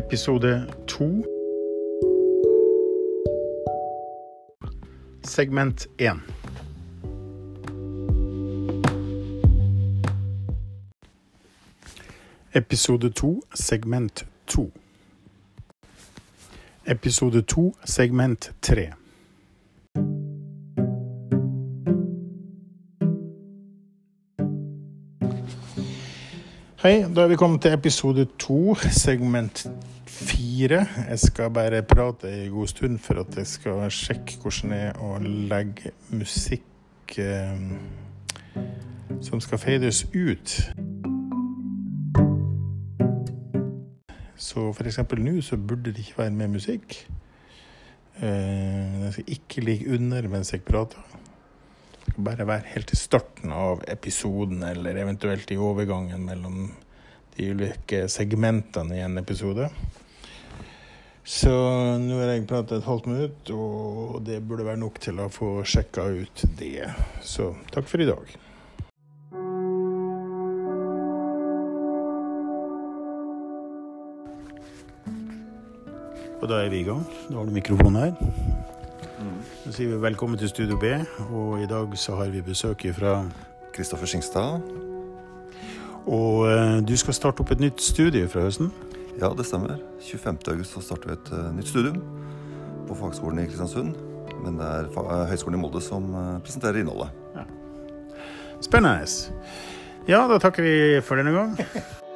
Episode to. Segment én. Episode to, segment to. Episode to, segment tre. Hei, da er vi kommet til episode to, segment fire. Jeg skal bare prate en god stund for at jeg skal sjekke hvordan det er å legge musikk eh, som skal fades ut. Så eksempel nå så burde det ikke være med musikk. Eh, jeg skal ikke ligge under mens jeg prater. Bare være helt i starten av episoden, eller eventuelt i overgangen mellom de ulike segmentene i en episode. Så nå har jeg pratet et halvt minutt, og det burde være nok til å få sjekka ut det. Så takk for i dag. Og da er vi i gang. Da har du mikrofonen her. Så sier vi velkommen til Studio B, og i dag så har vi besøk fra Kristoffer Skingstad. Og eh, du skal starte opp et nytt studie fra høsten. Ja, det stemmer. 25. august så starter vi et uh, nytt studium på Fagskolen i Kristiansund. Men det er fa- eh, Høgskolen i Molde som uh, presenterer innholdet. Spennende. Ja, da takker vi for denne gang.